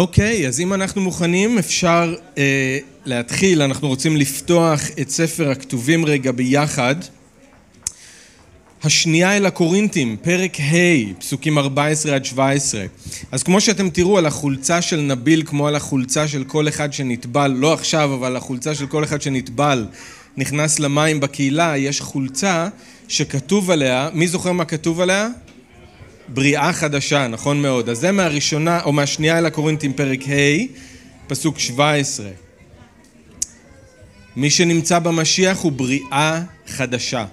אוקיי, אז אם אנחנו מוכנים אפשר אה, להתחיל, אנחנו רוצים לפתוח את ספר הכתובים רגע ביחד. השנייה אל הקורינתים, פרק ה', פסוקים 14 עד 17. אז כמו שאתם תראו על החולצה של נביל, כמו על החולצה של כל אחד שנטבל, לא עכשיו, אבל החולצה של כל אחד שנטבל, נכנס למים בקהילה, יש חולצה שכתוב עליה, מי זוכר מה כתוב עליה? בריאה חדשה, נכון מאוד. אז זה מהראשונה, או מהשנייה אל הקורינתים, פרק ה', פסוק 17. מי שנמצא במשיח הוא בריאה חדשה.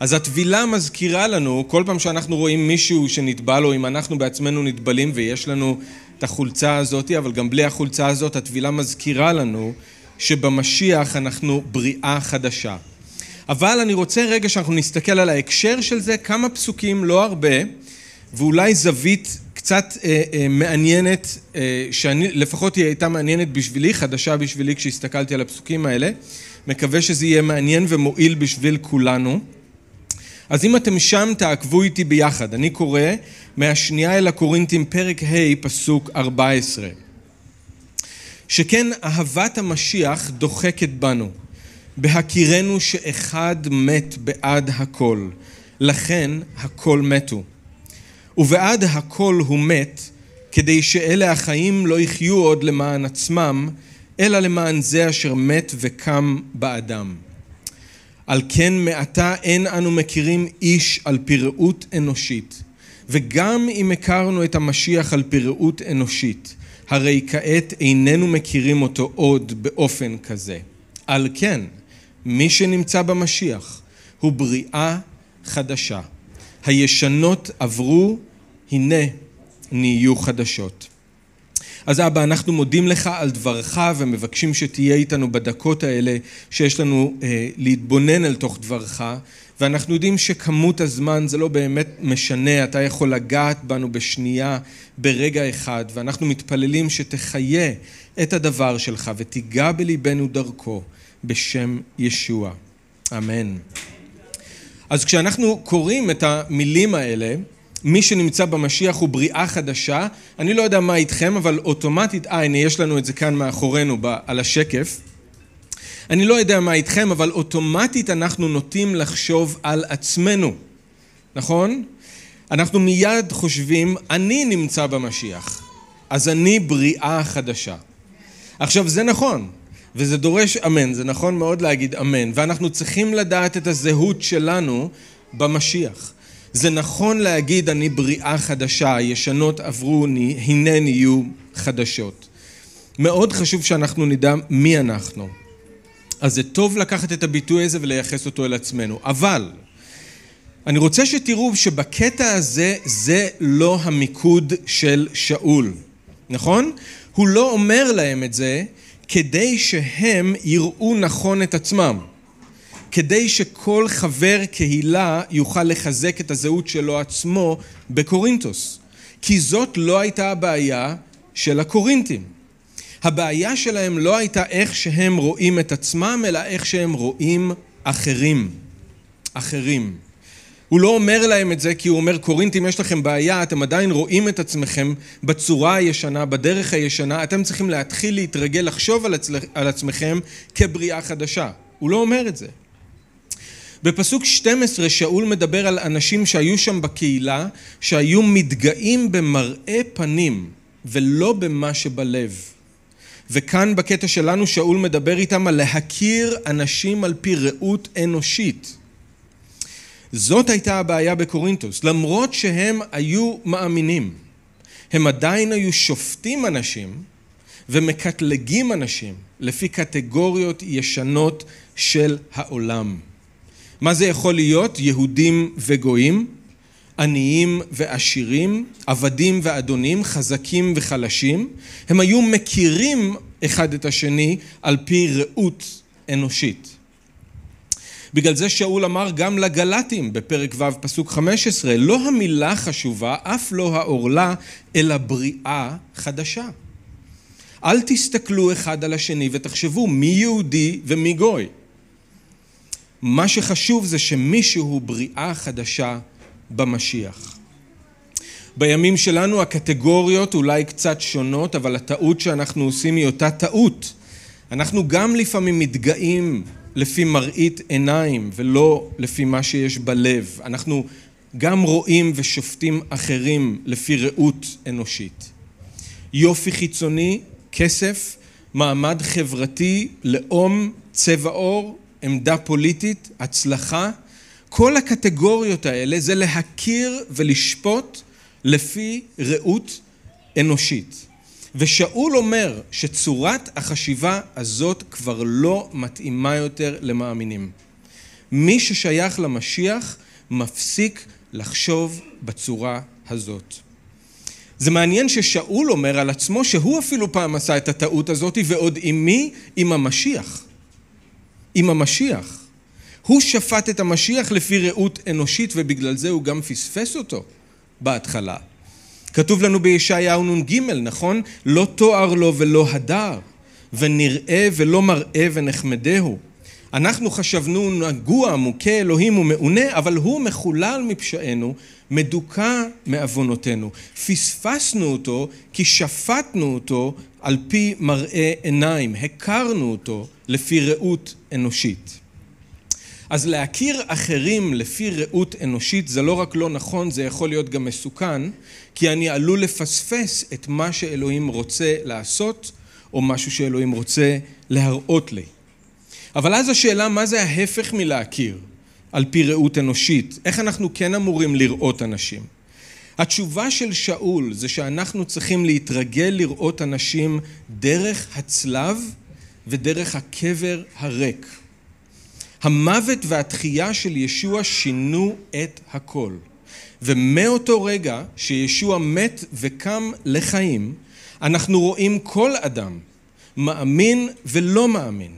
אז הטבילה מזכירה לנו, כל פעם שאנחנו רואים מישהו שנטבל, או אם אנחנו בעצמנו נטבלים ויש לנו את החולצה הזאת, אבל גם בלי החולצה הזאת, הטבילה מזכירה לנו שבמשיח אנחנו בריאה חדשה. אבל אני רוצה רגע שאנחנו נסתכל על ההקשר של זה, כמה פסוקים, לא הרבה, ואולי זווית קצת אה, אה, מעניינת, אה, שאני, לפחות היא הייתה מעניינת בשבילי, חדשה בשבילי כשהסתכלתי על הפסוקים האלה. מקווה שזה יהיה מעניין ומועיל בשביל כולנו. אז אם אתם שם, תעקבו איתי ביחד. אני קורא מהשנייה אל הקורינתים, פרק ה', פסוק 14. שכן אהבת המשיח דוחקת בנו, בהכירנו שאחד מת בעד הכל, לכן הכל מתו. ובעד הכל הוא מת, כדי שאלה החיים לא יחיו עוד למען עצמם, אלא למען זה אשר מת וקם באדם. על כן מעתה אין אנו מכירים איש על פראות אנושית, וגם אם הכרנו את המשיח על פראות אנושית, הרי כעת איננו מכירים אותו עוד באופן כזה. על כן, מי שנמצא במשיח הוא בריאה חדשה. הישנות עברו, הנה נהיו חדשות. אז אבא, אנחנו מודים לך על דברך ומבקשים שתהיה איתנו בדקות האלה שיש לנו אה, להתבונן אל תוך דברך, ואנחנו יודעים שכמות הזמן זה לא באמת משנה, אתה יכול לגעת בנו בשנייה, ברגע אחד, ואנחנו מתפללים שתחיה את הדבר שלך ותיגע בליבנו דרכו, בשם ישוע. אמן. אז כשאנחנו קוראים את המילים האלה, מי שנמצא במשיח הוא בריאה חדשה. אני לא יודע מה איתכם, אבל אוטומטית, אה, הנה, יש לנו את זה כאן מאחורינו על השקף. אני לא יודע מה איתכם, אבל אוטומטית אנחנו נוטים לחשוב על עצמנו, נכון? אנחנו מיד חושבים, אני נמצא במשיח, אז אני בריאה חדשה. עכשיו, זה נכון, וזה דורש אמן, זה נכון מאוד להגיד אמן, ואנחנו צריכים לדעת את הזהות שלנו במשיח. זה נכון להגיד אני בריאה חדשה, הישנות עברו, הנה נהיו חדשות. מאוד חשוב שאנחנו נדע מי אנחנו. אז זה טוב לקחת את הביטוי הזה ולייחס אותו אל עצמנו. אבל אני רוצה שתראו שבקטע הזה זה לא המיקוד של שאול, נכון? הוא לא אומר להם את זה כדי שהם יראו נכון את עצמם. כדי שכל חבר קהילה יוכל לחזק את הזהות שלו עצמו בקורינטוס. כי זאת לא הייתה הבעיה של הקורינטים. הבעיה שלהם לא הייתה איך שהם רואים את עצמם, אלא איך שהם רואים אחרים. אחרים. הוא לא אומר להם את זה כי הוא אומר, קורינטים יש לכם בעיה, אתם עדיין רואים את עצמכם בצורה הישנה, בדרך הישנה, אתם צריכים להתחיל להתרגל לחשוב על. על עצמכם כבריאה חדשה. הוא לא אומר את זה. בפסוק 12 שאול מדבר על אנשים שהיו שם בקהילה, שהיו מתגאים במראה פנים ולא במה שבלב. וכאן בקטע שלנו שאול מדבר איתם על להכיר אנשים על פי ראות אנושית. זאת הייתה הבעיה בקורינטוס, למרות שהם היו מאמינים. הם עדיין היו שופטים אנשים ומקטלגים אנשים לפי קטגוריות ישנות של העולם. מה זה יכול להיות? יהודים וגויים, עניים ועשירים, עבדים ואדונים, חזקים וחלשים. הם היו מכירים אחד את השני על פי ראות אנושית. בגלל זה שאול אמר גם לגלטים בפרק ו' פסוק 15, לא המילה חשובה, אף לא העורלה, אלא בריאה חדשה. אל תסתכלו אחד על השני ותחשבו מי יהודי ומי גוי. מה שחשוב זה שמישהו בריאה חדשה במשיח. בימים שלנו הקטגוריות אולי קצת שונות, אבל הטעות שאנחנו עושים היא אותה טעות. אנחנו גם לפעמים מתגאים לפי מראית עיניים ולא לפי מה שיש בלב. אנחנו גם רואים ושופטים אחרים לפי ראות אנושית. יופי חיצוני, כסף, מעמד חברתי, לאום, צבע עור, עמדה פוליטית, הצלחה, כל הקטגוריות האלה זה להכיר ולשפוט לפי ראות אנושית. ושאול אומר שצורת החשיבה הזאת כבר לא מתאימה יותר למאמינים. מי ששייך למשיח מפסיק לחשוב בצורה הזאת. זה מעניין ששאול אומר על עצמו שהוא אפילו פעם עשה את הטעות הזאת ועוד עם מי? עם המשיח. עם המשיח. הוא שפט את המשיח לפי ראות אנושית ובגלל זה הוא גם פספס אותו בהתחלה. כתוב לנו בישעיהו נ"ג, נכון? לא תואר לו ולא הדר, ונראה ולא מראה ונחמדהו. אנחנו חשבנו נגוע, מוכה אלוהים ומעונה, אבל הוא מחולל מפשענו, מדוכא מעוונותינו. פספסנו אותו כי שפטנו אותו על פי מראה עיניים, הכרנו אותו לפי ראות אנושית. אז להכיר אחרים לפי ראות אנושית זה לא רק לא נכון, זה יכול להיות גם מסוכן, כי אני עלול לפספס את מה שאלוהים רוצה לעשות, או משהו שאלוהים רוצה להראות לי. אבל אז השאלה, מה זה ההפך מלהכיר על פי ראות אנושית? איך אנחנו כן אמורים לראות אנשים? התשובה של שאול זה שאנחנו צריכים להתרגל לראות אנשים דרך הצלב ודרך הקבר הריק. המוות והתחייה של ישוע שינו את הכל. ומאותו רגע שישוע מת וקם לחיים, אנחנו רואים כל אדם, מאמין ולא מאמין,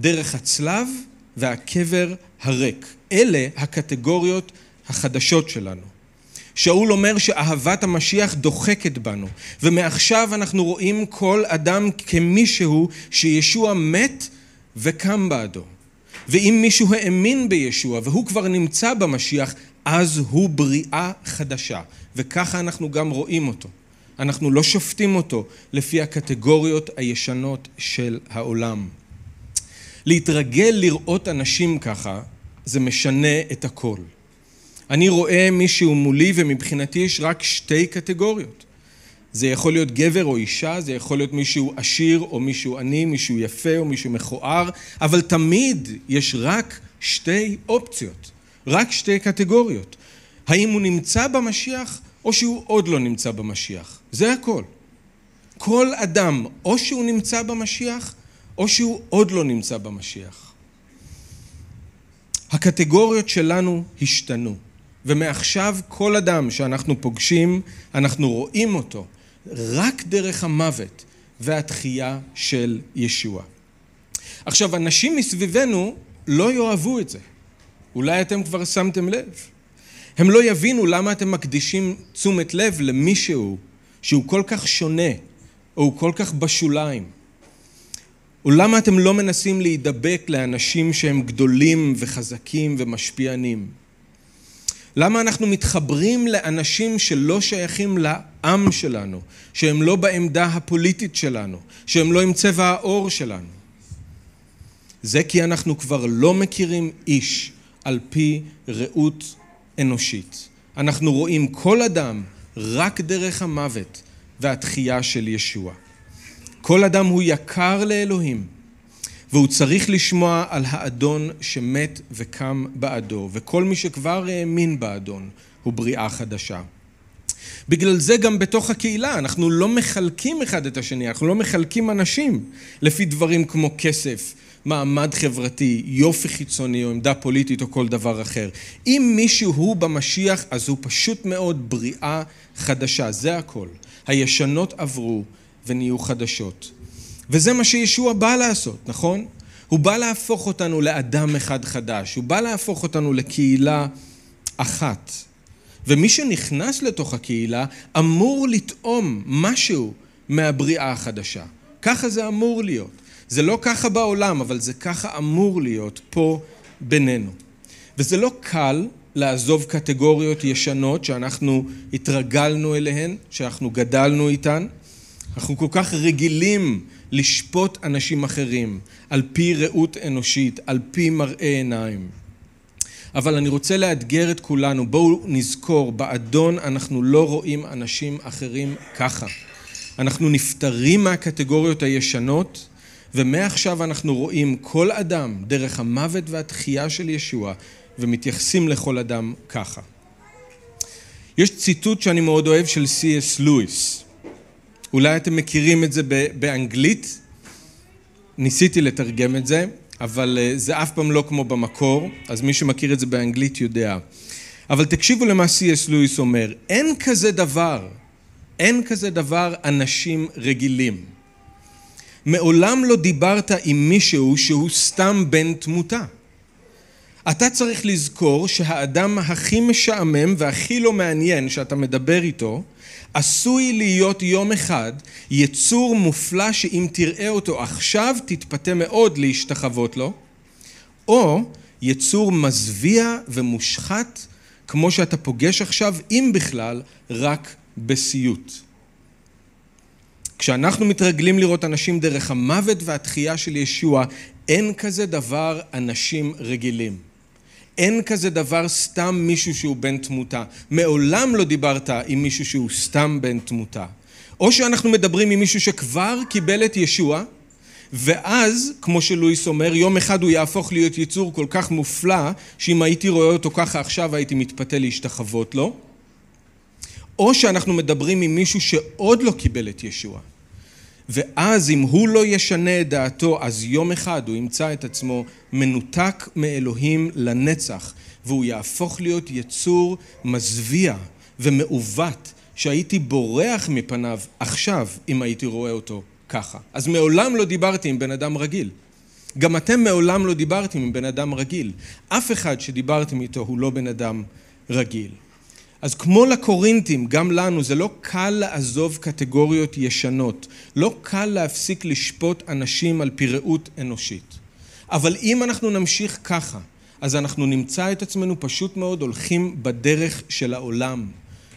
דרך הצלב והקבר הריק. אלה הקטגוריות החדשות שלנו. שאול אומר שאהבת המשיח דוחקת בנו, ומעכשיו אנחנו רואים כל אדם כמישהו שישוע מת וקם בעדו. ואם מישהו האמין בישוע והוא כבר נמצא במשיח, אז הוא בריאה חדשה. וככה אנחנו גם רואים אותו. אנחנו לא שופטים אותו לפי הקטגוריות הישנות של העולם. להתרגל לראות אנשים ככה, זה משנה את הכל. אני רואה מישהו מולי ומבחינתי יש רק שתי קטגוריות. זה יכול להיות גבר או אישה, זה יכול להיות מישהו עשיר או מישהו עני, מישהו יפה או מישהו מכוער, אבל תמיד יש רק שתי אופציות, רק שתי קטגוריות. האם הוא נמצא במשיח או שהוא עוד לא נמצא במשיח. זה הכל. כל אדם, או שהוא נמצא במשיח, או שהוא עוד לא נמצא במשיח. הקטגוריות שלנו השתנו, ומעכשיו כל אדם שאנחנו פוגשים, אנחנו רואים אותו רק דרך המוות והתחייה של ישוע. עכשיו, אנשים מסביבנו לא יאהבו את זה. אולי אתם כבר שמתם לב. הם לא יבינו למה אתם מקדישים תשומת לב למישהו שהוא כל כך שונה, או הוא כל כך בשוליים. או למה אתם לא מנסים להידבק לאנשים שהם גדולים וחזקים ומשפיענים? למה אנחנו מתחברים לאנשים שלא שייכים לעם שלנו, שהם לא בעמדה הפוליטית שלנו, שהם לא עם צבע העור שלנו? זה כי אנחנו כבר לא מכירים איש על פי ראות אנושית. אנחנו רואים כל אדם רק דרך המוות והתחייה של ישוע. כל אדם הוא יקר לאלוהים, והוא צריך לשמוע על האדון שמת וקם בעדו, וכל מי שכבר האמין באדון הוא בריאה חדשה. בגלל זה גם בתוך הקהילה אנחנו לא מחלקים אחד את השני, אנחנו לא מחלקים אנשים לפי דברים כמו כסף, מעמד חברתי, יופי חיצוני או עמדה פוליטית או כל דבר אחר. אם מישהו הוא במשיח אז הוא פשוט מאוד בריאה חדשה, זה הכל. הישנות עברו ונהיו חדשות. וזה מה שישוע בא לעשות, נכון? הוא בא להפוך אותנו לאדם אחד חדש, הוא בא להפוך אותנו לקהילה אחת. ומי שנכנס לתוך הקהילה אמור לטעום משהו מהבריאה החדשה. ככה זה אמור להיות. זה לא ככה בעולם, אבל זה ככה אמור להיות פה בינינו. וזה לא קל לעזוב קטגוריות ישנות שאנחנו התרגלנו אליהן, שאנחנו גדלנו איתן. אנחנו כל כך רגילים לשפוט אנשים אחרים על פי ראות אנושית, על פי מראה עיניים. אבל אני רוצה לאתגר את כולנו, בואו נזכור, באדון אנחנו לא רואים אנשים אחרים ככה. אנחנו נפטרים מהקטגוריות הישנות, ומעכשיו אנחנו רואים כל אדם דרך המוות והתחייה של ישוע, ומתייחסים לכל אדם ככה. יש ציטוט שאני מאוד אוהב של C.S. לואיס. אולי אתם מכירים את זה באנגלית, ניסיתי לתרגם את זה, אבל אה, זה אף פעם לא כמו במקור, אז מי שמכיר את זה באנגלית יודע. אבל תקשיבו למה C.S. לואיס אומר, אין כזה דבר, אין כזה דבר אנשים רגילים. מעולם לא דיברת עם מישהו שהוא סתם בן תמותה. אתה צריך לזכור שהאדם הכי משעמם והכי לא מעניין שאתה מדבר איתו, עשוי להיות יום אחד יצור מופלא שאם תראה אותו עכשיו תתפתה מאוד להשתחוות לו, או יצור מזוויע ומושחת כמו שאתה פוגש עכשיו, אם בכלל, רק בסיוט. כשאנחנו מתרגלים לראות אנשים דרך המוות והתחייה של ישוע, אין כזה דבר אנשים רגילים. אין כזה דבר סתם מישהו שהוא בן תמותה. מעולם לא דיברת עם מישהו שהוא סתם בן תמותה. או שאנחנו מדברים עם מישהו שכבר קיבל את ישוע, ואז, כמו שלואיס אומר, יום אחד הוא יהפוך להיות יצור כל כך מופלא, שאם הייתי רואה אותו ככה עכשיו הייתי מתפתה להשתחוות לו. או שאנחנו מדברים עם מישהו שעוד לא קיבל את ישוע. ואז אם הוא לא ישנה את דעתו, אז יום אחד הוא ימצא את עצמו מנותק מאלוהים לנצח, והוא יהפוך להיות יצור מזוויע ומעוות, שהייתי בורח מפניו עכשיו, אם הייתי רואה אותו ככה. אז מעולם לא דיברתי עם בן אדם רגיל. גם אתם מעולם לא דיברתם עם בן אדם רגיל. אף אחד שדיברתם איתו הוא לא בן אדם רגיל. אז כמו לקורינטים, גם לנו, זה לא קל לעזוב קטגוריות ישנות. לא קל להפסיק לשפוט אנשים על פי ראות אנושית. אבל אם אנחנו נמשיך ככה, אז אנחנו נמצא את עצמנו פשוט מאוד הולכים בדרך של העולם,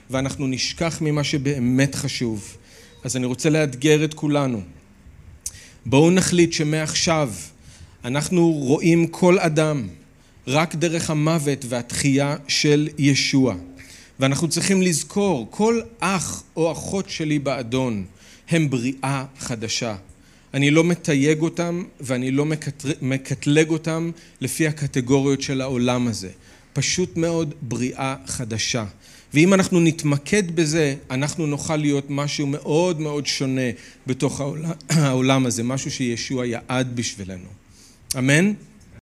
ואנחנו נשכח ממה שבאמת חשוב. אז אני רוצה לאתגר את כולנו. בואו נחליט שמעכשיו אנחנו רואים כל אדם רק דרך המוות והתחייה של ישוע. ואנחנו צריכים לזכור, כל אח או אחות שלי באדון הם בריאה חדשה. אני לא מתייג אותם ואני לא מקטלג אותם לפי הקטגוריות של העולם הזה. פשוט מאוד בריאה חדשה. ואם אנחנו נתמקד בזה, אנחנו נוכל להיות משהו מאוד מאוד שונה בתוך העולם, הזה, משהו שישוע יעד בשבילנו. אמן?